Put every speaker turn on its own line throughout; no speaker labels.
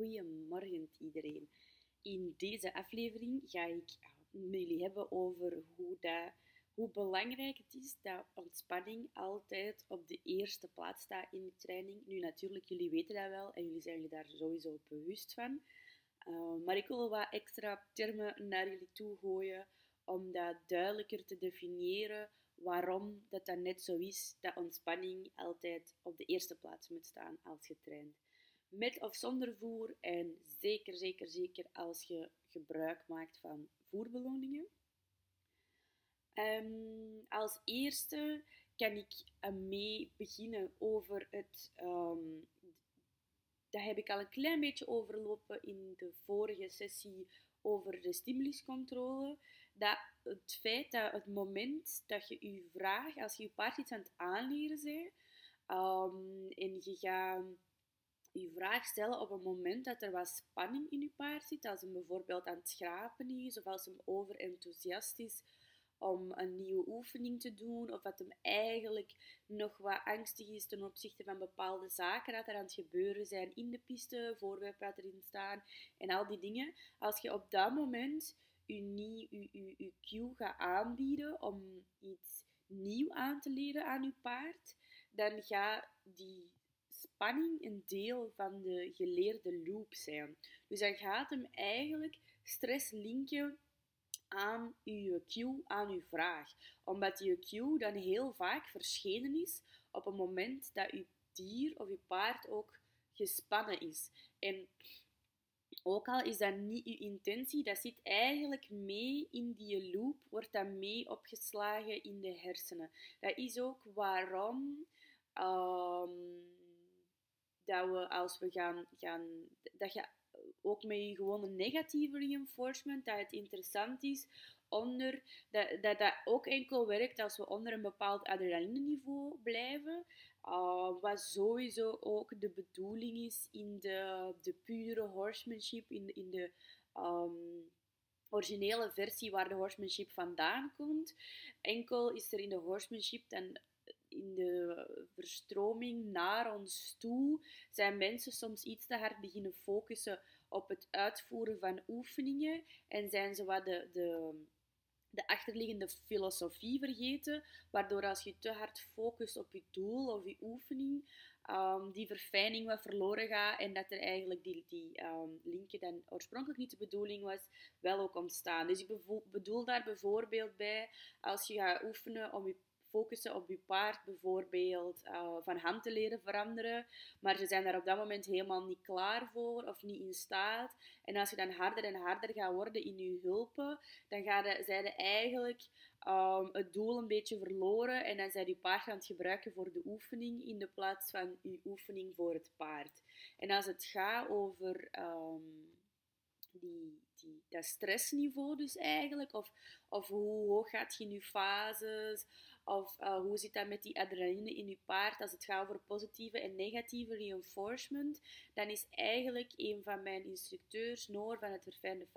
Goedemorgen iedereen. In deze aflevering ga ik met jullie hebben over hoe, dat, hoe belangrijk het is dat ontspanning altijd op de eerste plaats staat in de training. Nu natuurlijk, jullie weten dat wel en jullie zijn je daar sowieso bewust van. Uh, maar ik wil wat extra termen naar jullie toe gooien om dat duidelijker te definiëren waarom dat, dat net zo is dat ontspanning altijd op de eerste plaats moet staan als je traint met of zonder voer en zeker, zeker, zeker als je gebruik maakt van voerbeloningen. Um, als eerste kan ik mee beginnen over het. Um, dat heb ik al een klein beetje overlopen in de vorige sessie over de stimuluscontrole. Dat het feit dat het moment dat je je vraagt, als je je paard iets aan het aanleren bent, um, en je gaat je vraag stellen op een moment dat er wat spanning in je paard zit, als hem bijvoorbeeld aan het schrapen is, of als hem overenthousiast is om een nieuwe oefening te doen, of dat hem eigenlijk nog wat angstig is ten opzichte van bepaalde zaken dat er aan het gebeuren zijn in de piste, voorwerpen dat erin staan en al die dingen. Als je op dat moment je, nieuw, je, je, je cue gaat aanbieden om iets nieuw aan te leren aan je paard, dan gaat die spanning een deel van de geleerde loop zijn. Dus dan gaat hem eigenlijk stress linken aan uw cue, aan uw vraag. Omdat je cue dan heel vaak verschenen is op een moment dat uw dier of uw paard ook gespannen is. En ook al is dat niet uw intentie, dat zit eigenlijk mee in die loop, wordt dat mee opgeslagen in de hersenen. Dat is ook waarom um, dat we als we gaan, gaan dat je ook met je gewone negatieve reinforcement, dat het interessant is onder, dat, dat dat ook enkel werkt als we onder een bepaald adrenaline-niveau blijven. Uh, wat sowieso ook de bedoeling is in de, de pure horsemanship, in, in de um, originele versie waar de horsemanship vandaan komt. Enkel is er in de horsemanship dan in de verstroming naar ons toe zijn mensen soms iets te hard beginnen focussen op het uitvoeren van oefeningen en zijn ze wat de, de, de achterliggende filosofie vergeten, waardoor als je te hard focust op je doel of je oefening, um, die verfijning wat verloren gaat en dat er eigenlijk die, die um, linken dan oorspronkelijk niet de bedoeling was, wel ook ontstaan. Dus ik bedoel daar bijvoorbeeld bij, als je gaat oefenen om je focussen op je paard bijvoorbeeld uh, van hand te leren veranderen, maar ze zijn daar op dat moment helemaal niet klaar voor of niet in staat. En als je dan harder en harder gaat worden in je hulpen, dan ga je, zij je eigenlijk um, het doel een beetje verloren en dan zijn je paard aan het gebruiken voor de oefening in de plaats van je oefening voor het paard. En als het gaat over um, die, die, dat stressniveau dus eigenlijk, of, of hoe hoog gaat je in je fases, of uh, hoe zit dat met die adrenaline in je paard als het gaat over positieve en negatieve reinforcement? Dan is eigenlijk een van mijn instructeurs, Noor van het Verfijnde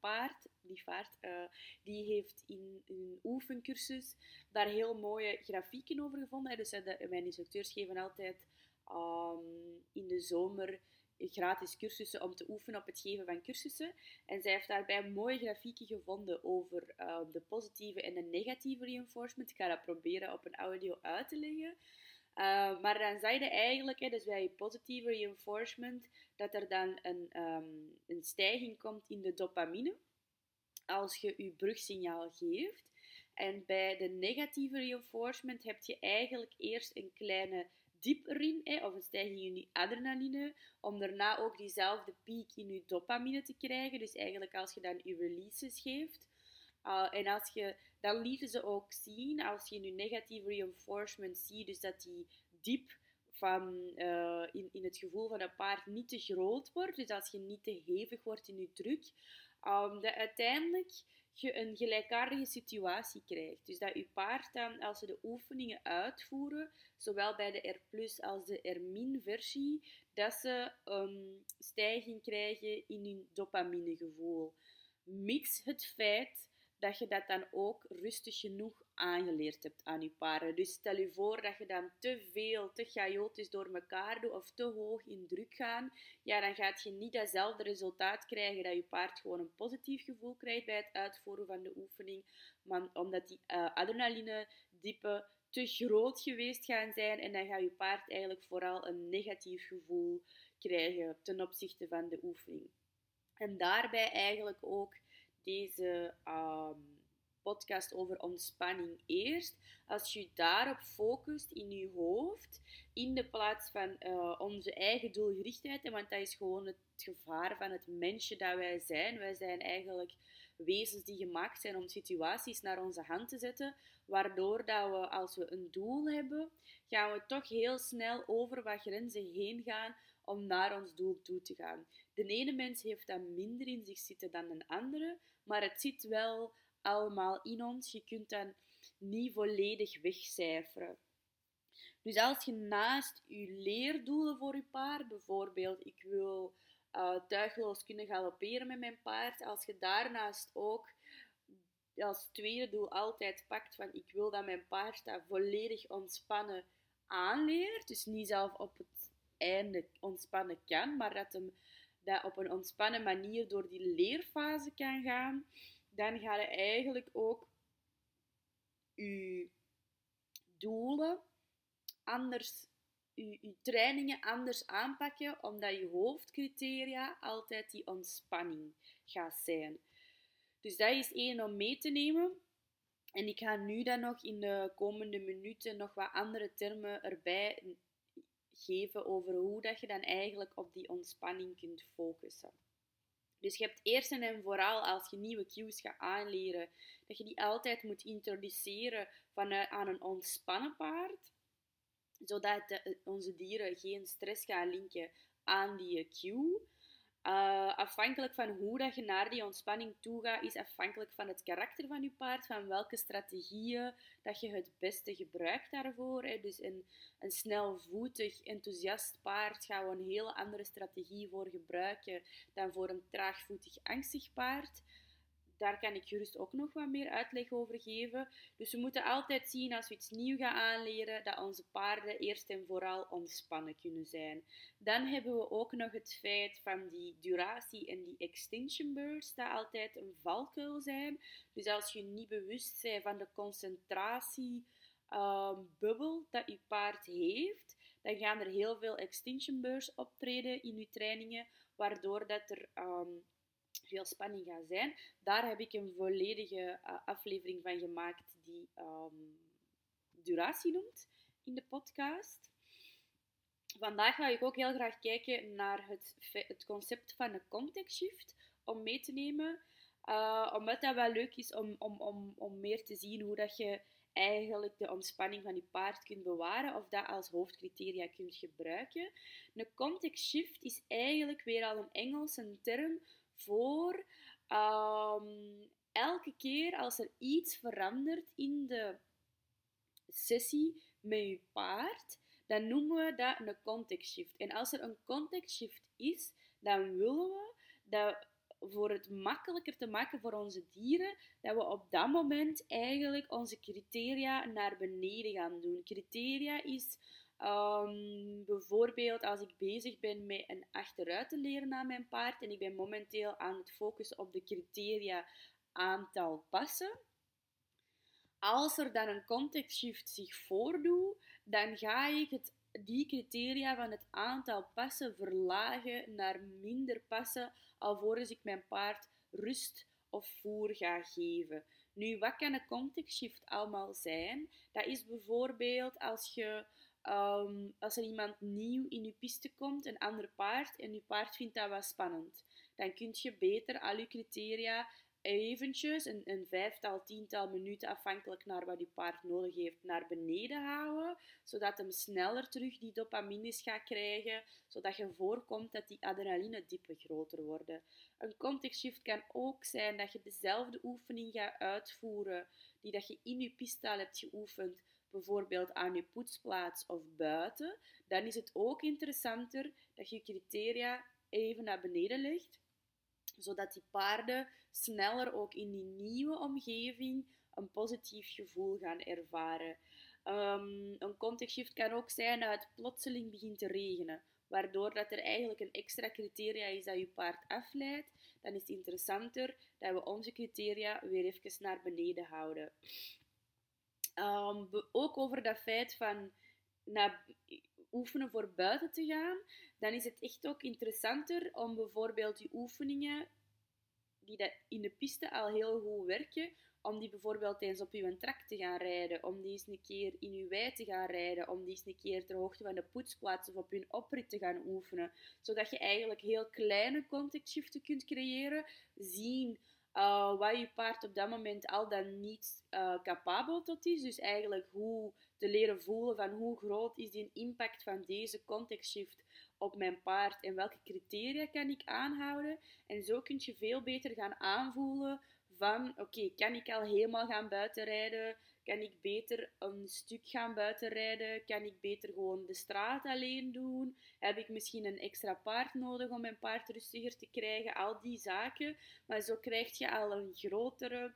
Paard, die vaart, uh, die heeft in een oefencursus daar heel mooie grafieken over gevonden. Dus uh, de, mijn instructeurs geven altijd um, in de zomer gratis cursussen om te oefenen op het geven van cursussen. En zij heeft daarbij mooie grafieken gevonden over uh, de positieve en de negatieve reinforcement. Ik ga dat proberen op een audio uit te leggen. Uh, maar dan zei je eigenlijk, hè, dus bij positieve reinforcement, dat er dan een, um, een stijging komt in de dopamine als je je brugsignaal geeft. En bij de negatieve reinforcement heb je eigenlijk eerst een kleine diep erin, hè, of een stijging in je adrenaline, om daarna ook diezelfde piek in je dopamine te krijgen. Dus eigenlijk als je dan je releases geeft. Uh, en als je, dan lieten ze ook zien, als je nu negatieve reinforcement ziet, dus dat die diep van, uh, in, in het gevoel van een paard niet te groot wordt, dus als je niet te hevig wordt in je druk, um, dat uiteindelijk je een gelijkaardige situatie krijgt. Dus dat je paard dan, als ze de oefeningen uitvoeren, zowel bij de R als de R-versie, dat ze een stijging krijgen in hun dopaminegevoel. Mix het feit dat je dat dan ook rustig genoeg aangeleerd hebt aan je paarden. Dus stel je voor dat je dan te veel, te chaotisch door elkaar doet of te hoog in druk gaan, ja, dan gaat je niet datzelfde resultaat krijgen dat je paard gewoon een positief gevoel krijgt bij het uitvoeren van de oefening, maar omdat die uh, adrenaline diepen te groot geweest gaan zijn en dan gaat je paard eigenlijk vooral een negatief gevoel krijgen ten opzichte van de oefening. En daarbij eigenlijk ook deze ehm, podcast over ontspanning eerst. Als je daarop focust in je hoofd, in de plaats van uh, onze eigen doelgerichtheid, want dat is gewoon het gevaar van het mensje dat wij zijn. Wij zijn eigenlijk wezens die gemaakt zijn om situaties naar onze hand te zetten, waardoor dat we, als we een doel hebben, gaan we toch heel snel over wat grenzen heen gaan om naar ons doel toe te gaan. De ene mens heeft dat minder in zich zitten dan een andere, maar het zit wel allemaal in ons. Je kunt dat niet volledig wegcijferen. Dus als je naast je leerdoelen voor je paard, bijvoorbeeld ik wil uh, tuigloos kunnen galopperen met mijn paard, als je daarnaast ook als tweede doel altijd pakt van ik wil dat mijn paard dat volledig ontspannen aanleert, dus niet zelf op het einde ontspannen kan, maar dat hem dat op een ontspannen manier door die leerfase kan gaan, dan ga je eigenlijk ook je doelen anders, je, trainingen anders aanpakken, omdat je hoofdcriteria altijd die ontspanning gaat zijn. Dus dat is één om mee te nemen. En ik ga nu dan nog in de komende minuten nog wat andere termen erbij geven over hoe dat je dan eigenlijk op die ontspanning kunt focussen. Dus je hebt eerst en vooral als je nieuwe cues gaat aanleren, dat je die altijd moet introduceren vanuit aan een ontspannen paard, zodat onze dieren geen stress gaan linken aan die cue. Uh, afhankelijk van hoe dat je naar die ontspanning toe gaat, is afhankelijk van het karakter van je paard, van welke strategieën dat je het beste gebruikt daarvoor. Hè. Dus een, een snelvoetig, enthousiast paard gaan we een hele andere strategie voor gebruiken dan voor een traagvoetig, angstig paard daar kan ik gerust ook nog wat meer uitleg over geven. Dus we moeten altijd zien als we iets nieuws gaan aanleren, dat onze paarden eerst en vooral ontspannen kunnen zijn. Dan hebben we ook nog het feit van die duratie en die extinction bursts, dat altijd een valkuil zijn. Dus als je niet bewust bent van de concentratiebubbel um, dat je paard heeft, dan gaan er heel veel extinction bursts optreden in je trainingen, waardoor dat er um, veel spanning gaat zijn. Daar heb ik een volledige uh, aflevering van gemaakt die um, duratie noemt in de podcast. Vandaag ga ik ook heel graag kijken naar het, het concept van een context shift om mee te nemen. Uh, omdat dat wel leuk is om, om, om, om meer te zien hoe dat je eigenlijk de ontspanning van je paard kunt bewaren of dat als hoofdcriteria kunt gebruiken. Een context shift is eigenlijk weer al een Engelse term voor um, elke keer als er iets verandert in de sessie met je paard, dan noemen we dat een context shift. En als er een context shift is, dan willen we dat voor het makkelijker te maken voor onze dieren, dat we op dat moment eigenlijk onze criteria naar beneden gaan doen. Criteria is Um, bijvoorbeeld als ik bezig ben met een achteruit te leren aan mijn paard en ik ben momenteel aan het focussen op de criteria aantal passen. Als er dan een context shift zich voordoet, dan ga ik het, die criteria van het aantal passen verlagen naar minder passen, alvorens ik mijn paard rust of voer ga geven. Nu, wat kan een context shift allemaal zijn? Dat is bijvoorbeeld als je Ehm, als er iemand nieuw in je piste komt, een ander paard, en je paard vindt dat wel spannend, dan kun je beter al je criteria eventjes, een, een vijftal, tiental minuten, afhankelijk naar wat je paard nodig heeft, naar beneden houden, zodat hem sneller terug die dopamines gaat krijgen, zodat je voorkomt dat die adrenaline-diepen groter worden. Een context shift kan ook zijn dat je dezelfde oefening gaat uitvoeren die dat je in je piste al hebt geoefend, bijvoorbeeld aan je poetsplaats of buiten, dan is het ook interessanter dat je criteria even naar beneden legt zodat die paarden sneller ook in die nieuwe omgeving een positief gevoel gaan ervaren. Um, een contextshift kan ook zijn dat het plotseling begint te regenen, waardoor dat er eigenlijk een extra criteria is dat je paard afleidt. Dan is het interessanter dat we onze criteria weer even naar beneden houden. Um, ook over dat feit van oefenen voor buiten te gaan, dan is het echt ook interessanter om bijvoorbeeld die oefeningen die dat in de piste al heel goed werken, om die bijvoorbeeld eens op uw trak te gaan rijden, om die eens een keer in uw wei te gaan rijden, om die eens een keer ter hoogte van de poetsplaats of op uw oprit te gaan oefenen. Zodat je eigenlijk heel kleine contextshiften kunt creëren, zien uh, wat je paard op dat moment al dan niet uh, capabel tot is. Dus eigenlijk hoe te leren voelen van hoe groot is die impact van deze contextshift op mijn paard en welke criteria kan ik aanhouden. En zo kun je veel beter gaan aanvoelen van oké, kan ik al helemaal gaan buitenrijden? Kan ik beter een stuk gaan buitenrijden? Kan ik beter gewoon de straat alleen doen? Heb ik misschien een extra paard nodig om mijn paard rustiger te krijgen? Al die zaken. Maar zo krijg je al een grotere,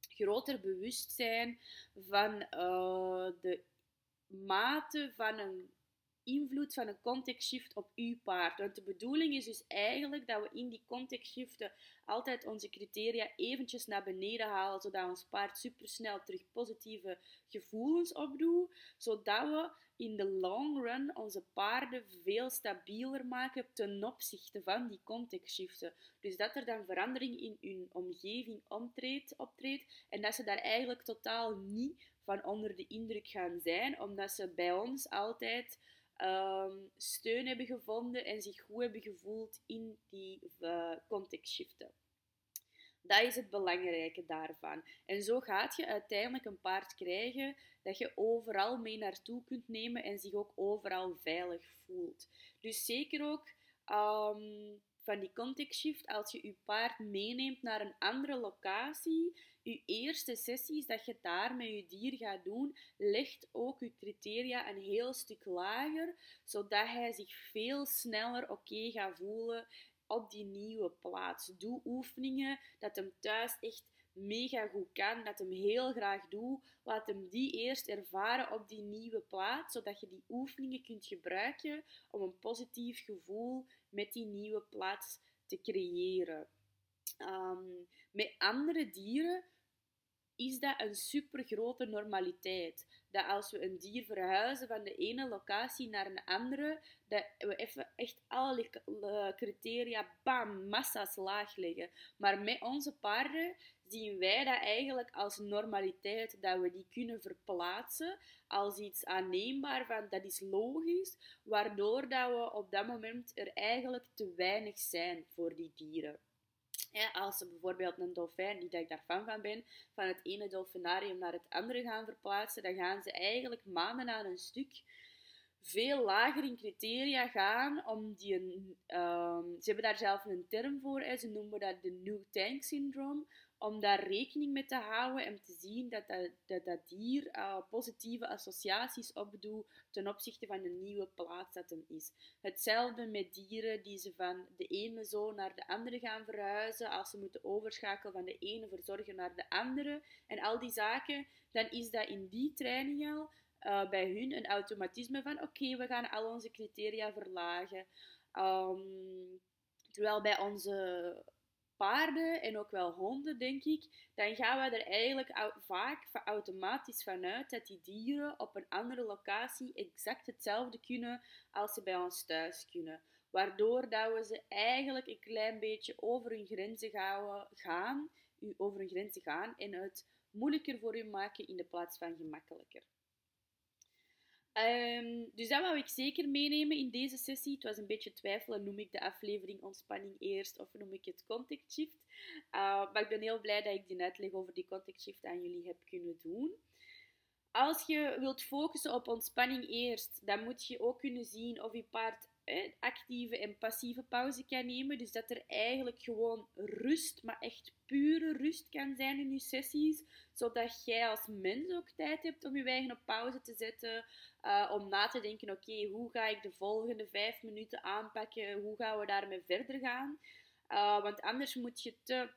groter bewustzijn van uh, de mate van een invloed van een context shift op uw paard. Want de bedoeling is dus eigenlijk dat we in die context shiften altijd onze criteria eventjes naar beneden halen, zodat ons paard supersnel terug positieve gevoelens opdoet, zodat we in de long run onze paarden veel stabieler maken ten opzichte van die context shiften. Dus dat er dan verandering in hun omgeving optreedt, optreedt en dat ze daar eigenlijk totaal niet van onder de indruk gaan zijn, omdat ze bij ons altijd um, steun hebben gevonden en zich goed hebben gevoeld in die uh, contextshiften. Dat is het belangrijke daarvan. En zo gaat je uiteindelijk een paard krijgen dat je overal mee naartoe kunt nemen en zich ook overal veilig voelt. Dus zeker ook um, van die context shift, als je je paard meeneemt naar een andere locatie, je eerste sessies dat je daar met je dier gaat doen, legt ook je criteria een heel stuk lager, zodat hij zich veel sneller oké gaat voelen op die nieuwe plaats. Doe oefeningen dat hem thuis echt mega goed kan, dat hem heel graag doet. Laat hem die eerst ervaren op die nieuwe plaats, zodat je die oefeningen kunt gebruiken om een positief gevoel met die nieuwe plaats te creëren. Ehm, met andere dieren is dat een supergrote normaliteit. Dat als we een dier verhuizen van de ene locatie naar een andere, dat we even echt alle criteria, bam, massa's laag leggen. Maar met onze paarden zien wij dat eigenlijk als normaliteit, dat we die kunnen verplaatsen als iets aanneembaar van dat is logisch, waardoor dat we op dat moment er eigenlijk te weinig zijn voor die dieren als ze bijvoorbeeld een dolfijn, niet dat ik daar fan van ben, van het ene dolfinarium naar het andere gaan verplaatsen, dan gaan ze eigenlijk maanden aan een stuk veel lager in criteria gaan om die ehm, ze hebben daar zelf een term voor, hè, ze noemen dat de New Tank Syndrome, om daar rekening mee te houden en te zien dat dat, dat, dier uh, positieve associaties opdoet ten opzichte van de nieuwe plaats dat hem is. Hetzelfde met dieren die ze van de ene zo naar de andere gaan verhuizen, als ze moeten overschakelen van de ene verzorger naar de andere en al die zaken, dan is dat in die training al uh, bij hun een automatisme van oké, we gaan al onze criteria verlagen. Um, terwijl bij onze paarden en ook wel honden, denk ik, dan gaan we er eigenlijk vaak automatisch vanuit dat die dieren op een andere locatie exact hetzelfde kunnen als ze bij ons thuis kunnen. Waardoor dat we ze eigenlijk een klein beetje over hun grenzen gaan, over hun grenzen gaan en het moeilijker voor hun maken in de plaats van gemakkelijker. Um, dus dat wou ik zeker meenemen in deze sessie. Het was een beetje twijfelen, noem ik de aflevering ontspanning eerst of noem ik het contact shift. Uh, maar ik ben heel blij dat ik die uitleg over die contact shift aan jullie heb kunnen doen. Als je wilt focussen op ontspanning eerst, dan moet je ook kunnen zien of je paard actieve en passieve pauze kan nemen. Dus dat er eigenlijk gewoon rust, maar echt pure rust kan zijn in je sessies. Zodat jij als mens ook tijd hebt om je eigen op pauze te zetten. Uh, om na te denken, oké, hoe ga ik de volgende vijf minuten aanpakken? Hoe gaan we daarmee verder gaan? Uh, want anders moet je te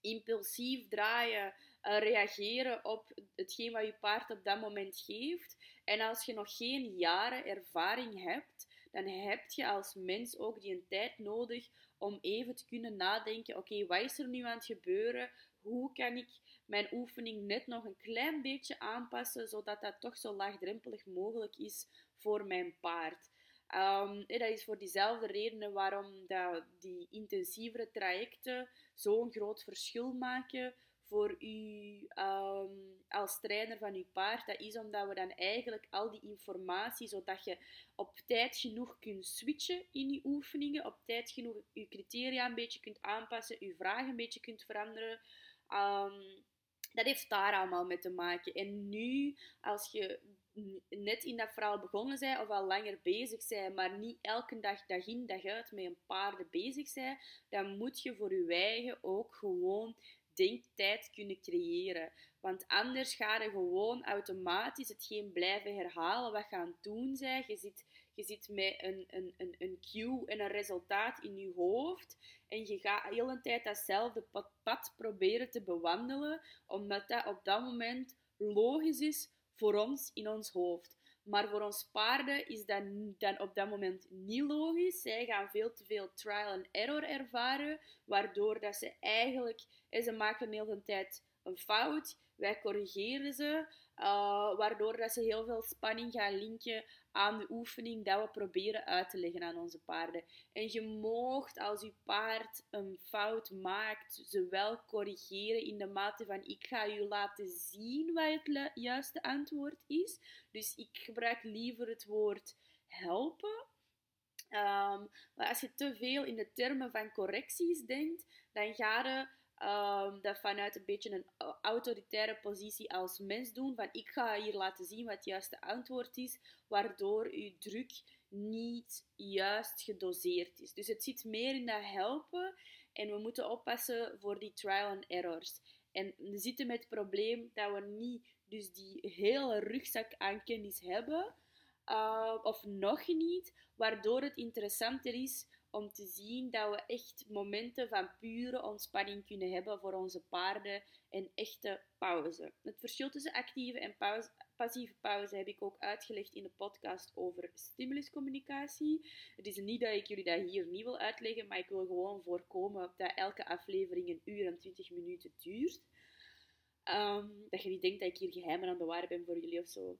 impulsief draaien, uh, reageren op hetgeen wat je paard op dat moment geeft. En als je nog geen jaren ervaring hebt, dan heb je als mens ook die een tijd nodig om even te kunnen nadenken: oké, wat is er nu aan het gebeuren? Hoe kan ik mijn oefening net nog een klein beetje aanpassen, zodat dat toch zo laagdrempelig mogelijk is voor mijn paard? Um, dat is voor diezelfde redenen waarom dat die intensievere trajecten zo'n groot verschil maken voor u ehm, als trainer van uw paard. Dat is omdat we dan eigenlijk al die informatie, zodat je op tijd genoeg kunt switchen in je oefeningen, op tijd genoeg je criteria een beetje kunt aanpassen, je vragen een beetje kunt veranderen. Um, dat heeft daar allemaal mee te maken. En nu, als je net in dat verhaal begonnen zijn of al langer bezig zijn, maar niet elke dag, dag in, dag uit met een paarden bezig zijn, dan moet je voor je eigen ook gewoon denktijd kunnen creëren. Want anders ga je gewoon automatisch hetgeen blijven herhalen wat gaan doen zijn. Je zit, je zit met een, een, een, een cue en een resultaat in je hoofd. En je gaat de hele tijd datzelfde pad, pad proberen te bewandelen, omdat dat op dat moment logisch is voor ons in ons hoofd. Maar voor ons paarden is dat dan op dat moment niet logisch. Zij gaan veel te veel trial and error ervaren, waardoor dat ze eigenlijk, ze maken de hele tijd een fout. Wij corrigeren ze, uh, waardoor dat ze heel veel spanning gaan linken aan de oefening dat we proberen uit te leggen aan onze paarden. En je moogt als je paard een fout maakt, ze wel corrigeren in de mate van ik ga je laten zien wat het juiste antwoord is. Dus ik gebruik liever het woord helpen. Um, maar als je te veel in de termen van correcties denkt, dan ga je um, dat vanuit een beetje een autoritaire positie als mens doen. Van ik ga hier laten zien wat het juiste antwoord is, waardoor je druk niet juist gedoseerd is. Dus het zit meer in dat helpen en we moeten oppassen voor die trial and errors. En we zitten met het probleem dat we niet dus die hele rugzak aan kennis hebben, uh, of nog niet, waardoor het interessanter is om te zien dat we echt momenten van pure ontspanning kunnen hebben voor onze paarden en echte pauze. Het verschil tussen actieve en passieve pauze heb ik ook uitgelegd in de podcast over stimuluscommunicatie. Het is niet dat ik jullie dat hier niet wil uitleggen, maar ik wil gewoon voorkomen dat elke aflevering een uur en twintig minuten duurt. Ehm, dat je niet denkt dat ik hier geheimen aan het bewaren ben voor jullie of zo.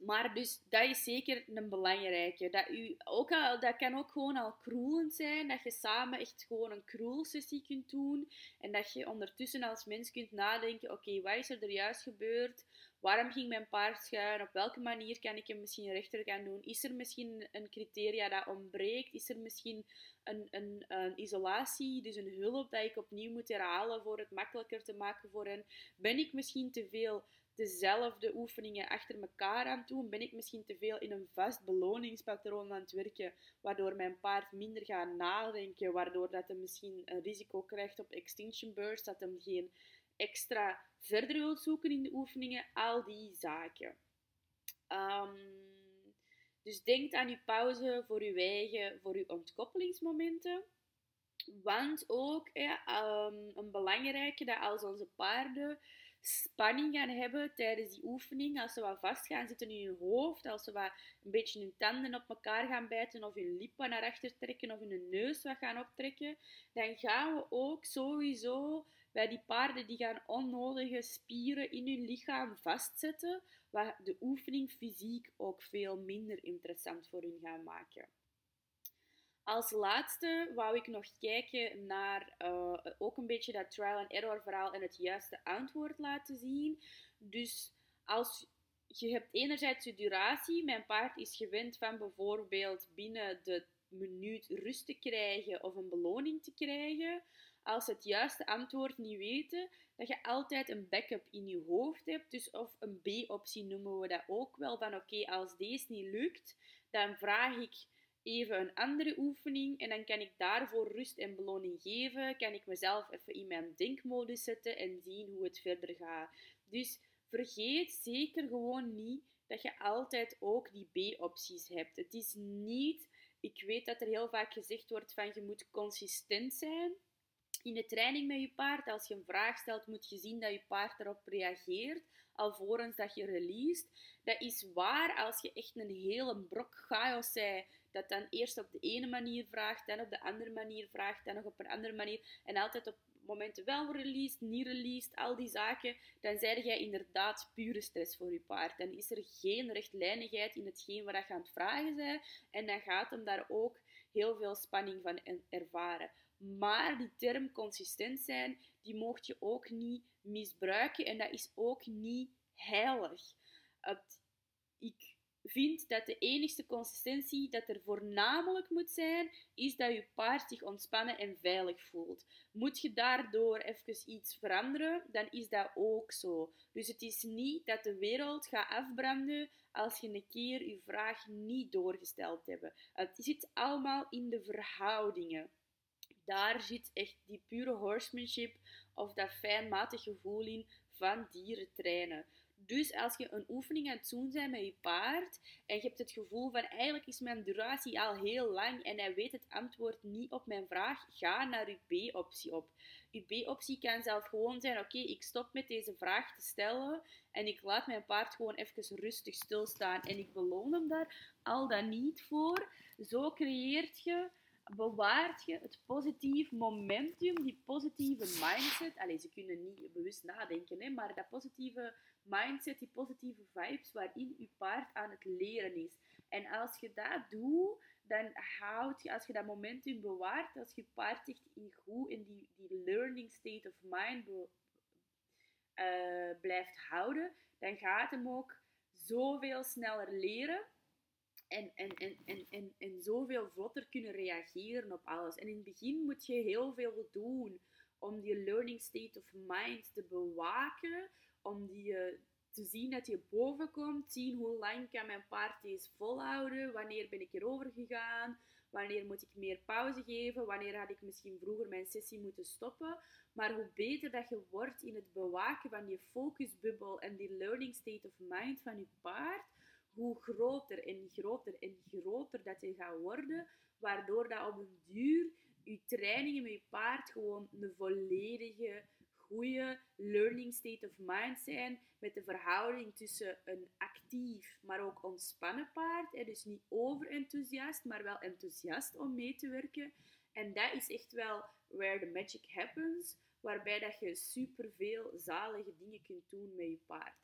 Maar dus dat is zeker een belangrijke. Dat, u, ook al, dat kan ook gewoon al kroelend zijn. Dat je samen echt gewoon een kroelsessie kunt doen. En dat je ondertussen als mens kunt nadenken: oké, wat is er, juist gebeurd? Waarom ging mijn paard schuin? Op welke manier kan ik hem misschien rechter gaan doen? Is er misschien een criteria dat ontbreekt? Is er misschien een, een, een isolatie, dus een hulp dat ik opnieuw moet herhalen voor het makkelijker te maken voor hen? Ben ik misschien te veel dezelfde oefeningen achter elkaar aan doen? Ben ik misschien te veel in een vast beloningspatroon aan het werken, waardoor mijn paard minder gaat nadenken, waardoor dat hij misschien een risico krijgt op extinction burst, dat hem geen extra verder wil zoeken in de oefeningen, al die zaken. Um, dus denk aan je pauze voor je eigen, voor je ontkoppelingsmomenten. Want ook um, een belangrijke dat als onze paarden spanning gaan hebben tijdens die oefening, als ze wat vast gaan zitten in hun hoofd, als ze wat een beetje hun tanden op elkaar gaan bijten of hun lippen naar achter trekken of hun neus wat gaan optrekken, dan gaan we ook sowieso bij die paarden die gaan onnodige spieren in hun lichaam vastzetten, wat de oefening fysiek ook veel minder interessant voor hun gaan maken. Als laatste wou ik nog kijken naar uh, ook een beetje dat trial and error verhaal en het juiste antwoord laten zien. Dus als je hebt enerzijds je duratie. Mijn paard is gewend van bijvoorbeeld binnen de minuut rust te krijgen of een beloning te krijgen. Als ze het juiste antwoord niet weten, dat je altijd een backup in je hoofd hebt. Dus of een B-optie noemen we dat ook wel. Van oké, als deze niet lukt, dan vraag ik even een andere oefening en dan kan ik daarvoor rust en beloning geven. Kan ik mezelf even in mijn denkmodus zetten en zien hoe het verder gaat. Dus vergeet zeker gewoon niet dat je altijd ook die B-opties hebt. Het is niet ik weet dat er heel vaak gezegd wordt van je moet consistent zijn in de training met je paard. Als je een vraag stelt, moet je zien dat je paard erop reageert alvorens dat je released. Dat is waar als je echt een hele brok chaos zei, dat dan eerst op de ene manier vraagt, dan op de andere manier vraagt, dan nog op een andere manier en altijd op momenten wel released, niet released, al die zaken, dan zeg jij inderdaad pure stress voor je paard. Dan is er geen rechtlijnigheid in hetgeen wat je aan het vragen bent en dan gaat hem daar ook heel veel spanning van ervaren. Maar die term consistent zijn, die mocht je ook niet misbruiken en dat is ook niet heilig. ik vind dat de enige consistentie dat er voornamelijk moet zijn, is dat je paard zich ontspannen en veilig voelt. Moet je daardoor even iets veranderen, dan is dat ook zo. Dus het is niet dat de wereld gaat afbranden als je een keer je vraag niet doorgesteld hebt. Het zit allemaal in de verhoudingen. Daar zit echt die pure horsemanship of dat fijnmatig gevoel in van dieren trainen. Dus als je een oefening aan het doen bent met je paard en je hebt het gevoel van eigenlijk is mijn duratie al heel lang en hij weet het antwoord niet op mijn vraag, ga naar je B-optie op. Je B-optie kan zelf gewoon zijn, oké, ik stop met deze vraag te stellen en ik laat mijn paard gewoon even rustig stilstaan en ik beloon hem daar al dan niet voor. Zo creëert je bewaart je het positieve momentum, die positieve mindset. Allee, ze kunnen niet bewust nadenken, hè, maar dat positieve mindset, die positieve vibes waarin je paard aan het leren is. En als je dat doet, dan houd je, als je dat momentum bewaart, als je paard echt in goed in die, die learning state of mind uh, blijft houden, dan gaat hem ook zoveel sneller leren en, en, en, en, en, en zoveel vlotter kunnen reageren op alles. En in het begin moet je heel veel doen om die learning state of mind te bewaken, om die eh, te zien dat je boven komt, zien hoe lang kan mijn deze volhouden, wanneer ben ik erover gegaan, wanneer moet ik meer pauze geven, wanneer had ik misschien vroeger mijn sessie moeten stoppen. Maar hoe beter dat je wordt in het bewaken van je focusbubbel en die learning state of mind van je paard, hoe groter en groter en groter dat je gaat worden, waardoor dat op een duur je trainingen met je paard gewoon een volledige, goede learning state of mind zijn, met de verhouding tussen een actief, maar ook ontspannen paard, dus niet overenthousiast, maar wel enthousiast om mee te werken. En dat is echt wel where the magic happens, waarbij dat je superveel zalige dingen kunt doen met je paard.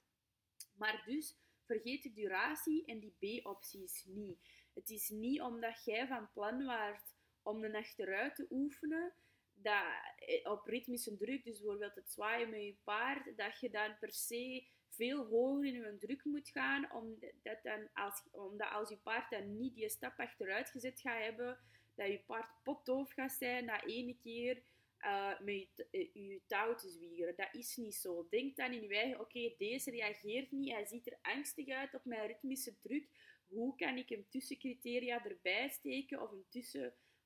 Maar dus, vergeet de duratie en die B-opties niet. Het is niet omdat jij van plan waart om de achteruit te oefenen, dat eh, op ritmische druk, dus bijvoorbeeld het zwaaien met je paard, dat je dan per se veel hoger in je druk moet gaan, omdat, dan als, omdat als je paard dan niet die stap achteruit gezet gaat hebben, dat je paard potdoof gaat zijn na ene keer uh, met je, uh, je, touw te zwieren. Dat is niet zo. Denk dan in je eigen, oké, deze reageert niet, hij ziet er angstig uit op mijn ritmische druk. Hoe kan ik een tussencriteria erbij steken of een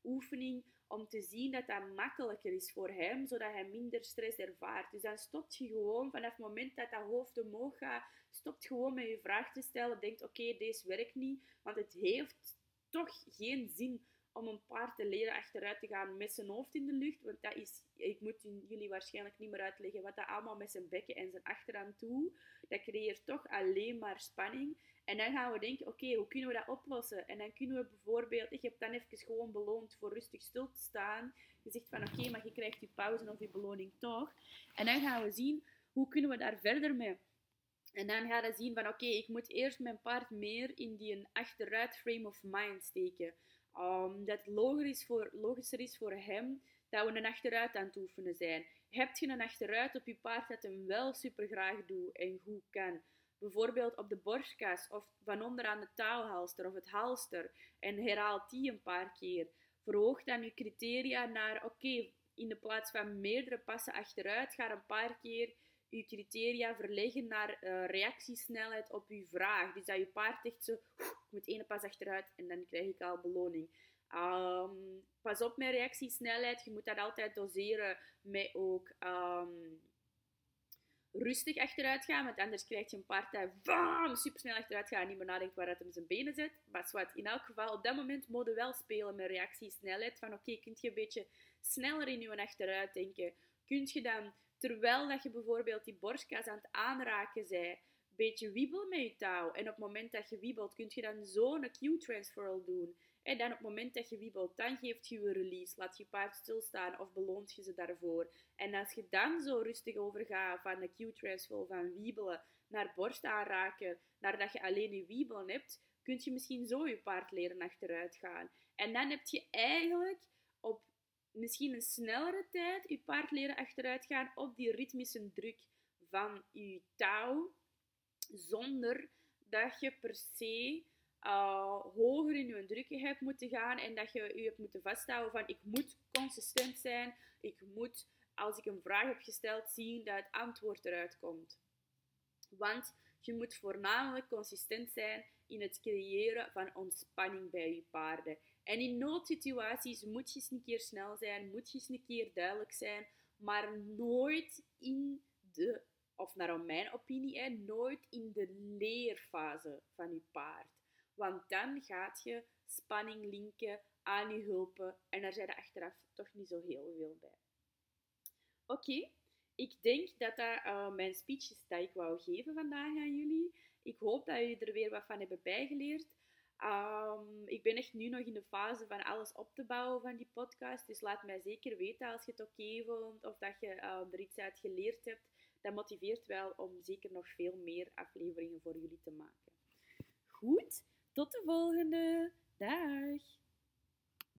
tussenoefening om te zien dat dat makkelijker is voor hem, zodat hij minder stress ervaart. Dus dan stopt je gewoon, vanaf het moment dat dat hoofd omhoog gaat, stopt gewoon met je vraag te stellen. Denkt, oké, deze werkt niet, want het heeft toch geen zin om een paard te leren achteruit te gaan met zijn hoofd in de lucht. Want dat is, ik moet jullie waarschijnlijk niet meer uitleggen wat dat allemaal met zijn bekken en zijn achteraan toe. Dat creëert toch alleen maar spanning. En dan gaan we denken, oké, hoe kunnen we dat oplossen? En dan kunnen we bijvoorbeeld, ik heb dan even gewoon beloond voor rustig stil te staan. Je zegt van, oké, maar je krijgt je pauze of je beloning toch. En dan gaan we zien, hoe kunnen we daar verder mee? En dan gaan we zien van, oké, ik moet eerst mijn paard meer in die achteruit frame of mind steken. Um, dat het voor, logischer is voor hem dat we een achteruit aan het oefenen zijn. Heb je een achteruit op je paard dat hem wel super graag doet en goed kan? Bijvoorbeeld op de borstkas of van onderaan de touwhalster of het halster en herhaalt die een paar keer. Verhoog dan je criteria naar, oké, in de plaats van meerdere passen achteruit, ga een paar keer je criteria verleggen naar uh, reactiesnelheid op je vraag. Dus dat je paard echt zo, moet één pas achteruit en dan krijg ik al beloning. Um, pas op met reactiesnelheid, je moet dat altijd doseren met ook um, rustig achteruit gaan, want anders krijg je een dat bam, supersnel achteruit gaat en niet meer nadenkt waar het hem zijn benen zet. Maar wat, in elk geval, op dat moment moet wel spelen met reactiesnelheid. Van oké, kun je een beetje sneller in je achteruit denken? Kun je dan, terwijl dat je bijvoorbeeld die borstkas aan het aanraken bent, een beetje wiebelen met je touw. En op het moment dat je wiebelt, kun je dan zo'n Q-transfer doen. En dan op het moment dat je wiebelt, dan geeft je een release. Laat je paard stilstaan of beloont je ze daarvoor. En als je dan zo rustig overgaat van de Q-transfer, van wiebelen, naar borst aanraken, naar dat je alleen je wiebelen hebt, kun je misschien zo je paard leren achteruit gaan. En dan heb je eigenlijk op misschien een snellere tijd je paard leren achteruit gaan op die ritmische druk van je touw, zonder dat je per se uh, hoger in je druk hebt moeten gaan en dat je je hebt moeten vasthouden van ik moet consistent zijn, ik moet als ik een vraag heb gesteld zien dat het antwoord eruit komt. Want je moet voornamelijk consistent zijn in het creëren van ontspanning bij je paarden. En in noodsituaties moet je eens een keer snel zijn, moet je eens een keer duidelijk zijn, maar nooit in de, of naar mijn opinie, nooit in de leerfase van je paard. Want dan gaat je spanning linken aan je hulpen en daar zijn er achteraf toch niet zo heel veel bij. Oké, ik denk dat dat uh, mijn speech is dat ik wou geven vandaag aan jullie. Ik hoop dat jullie er weer wat van hebben bijgeleerd. Um, ik ben echt nu nog in de fase van alles op te bouwen van die podcast. Dus laat mij zeker weten als je het oké vond of dat je uh, er iets uit geleerd hebt. Dat motiveert wel om zeker nog veel meer afleveringen voor jullie te maken. Goed, tot de volgende. Dag!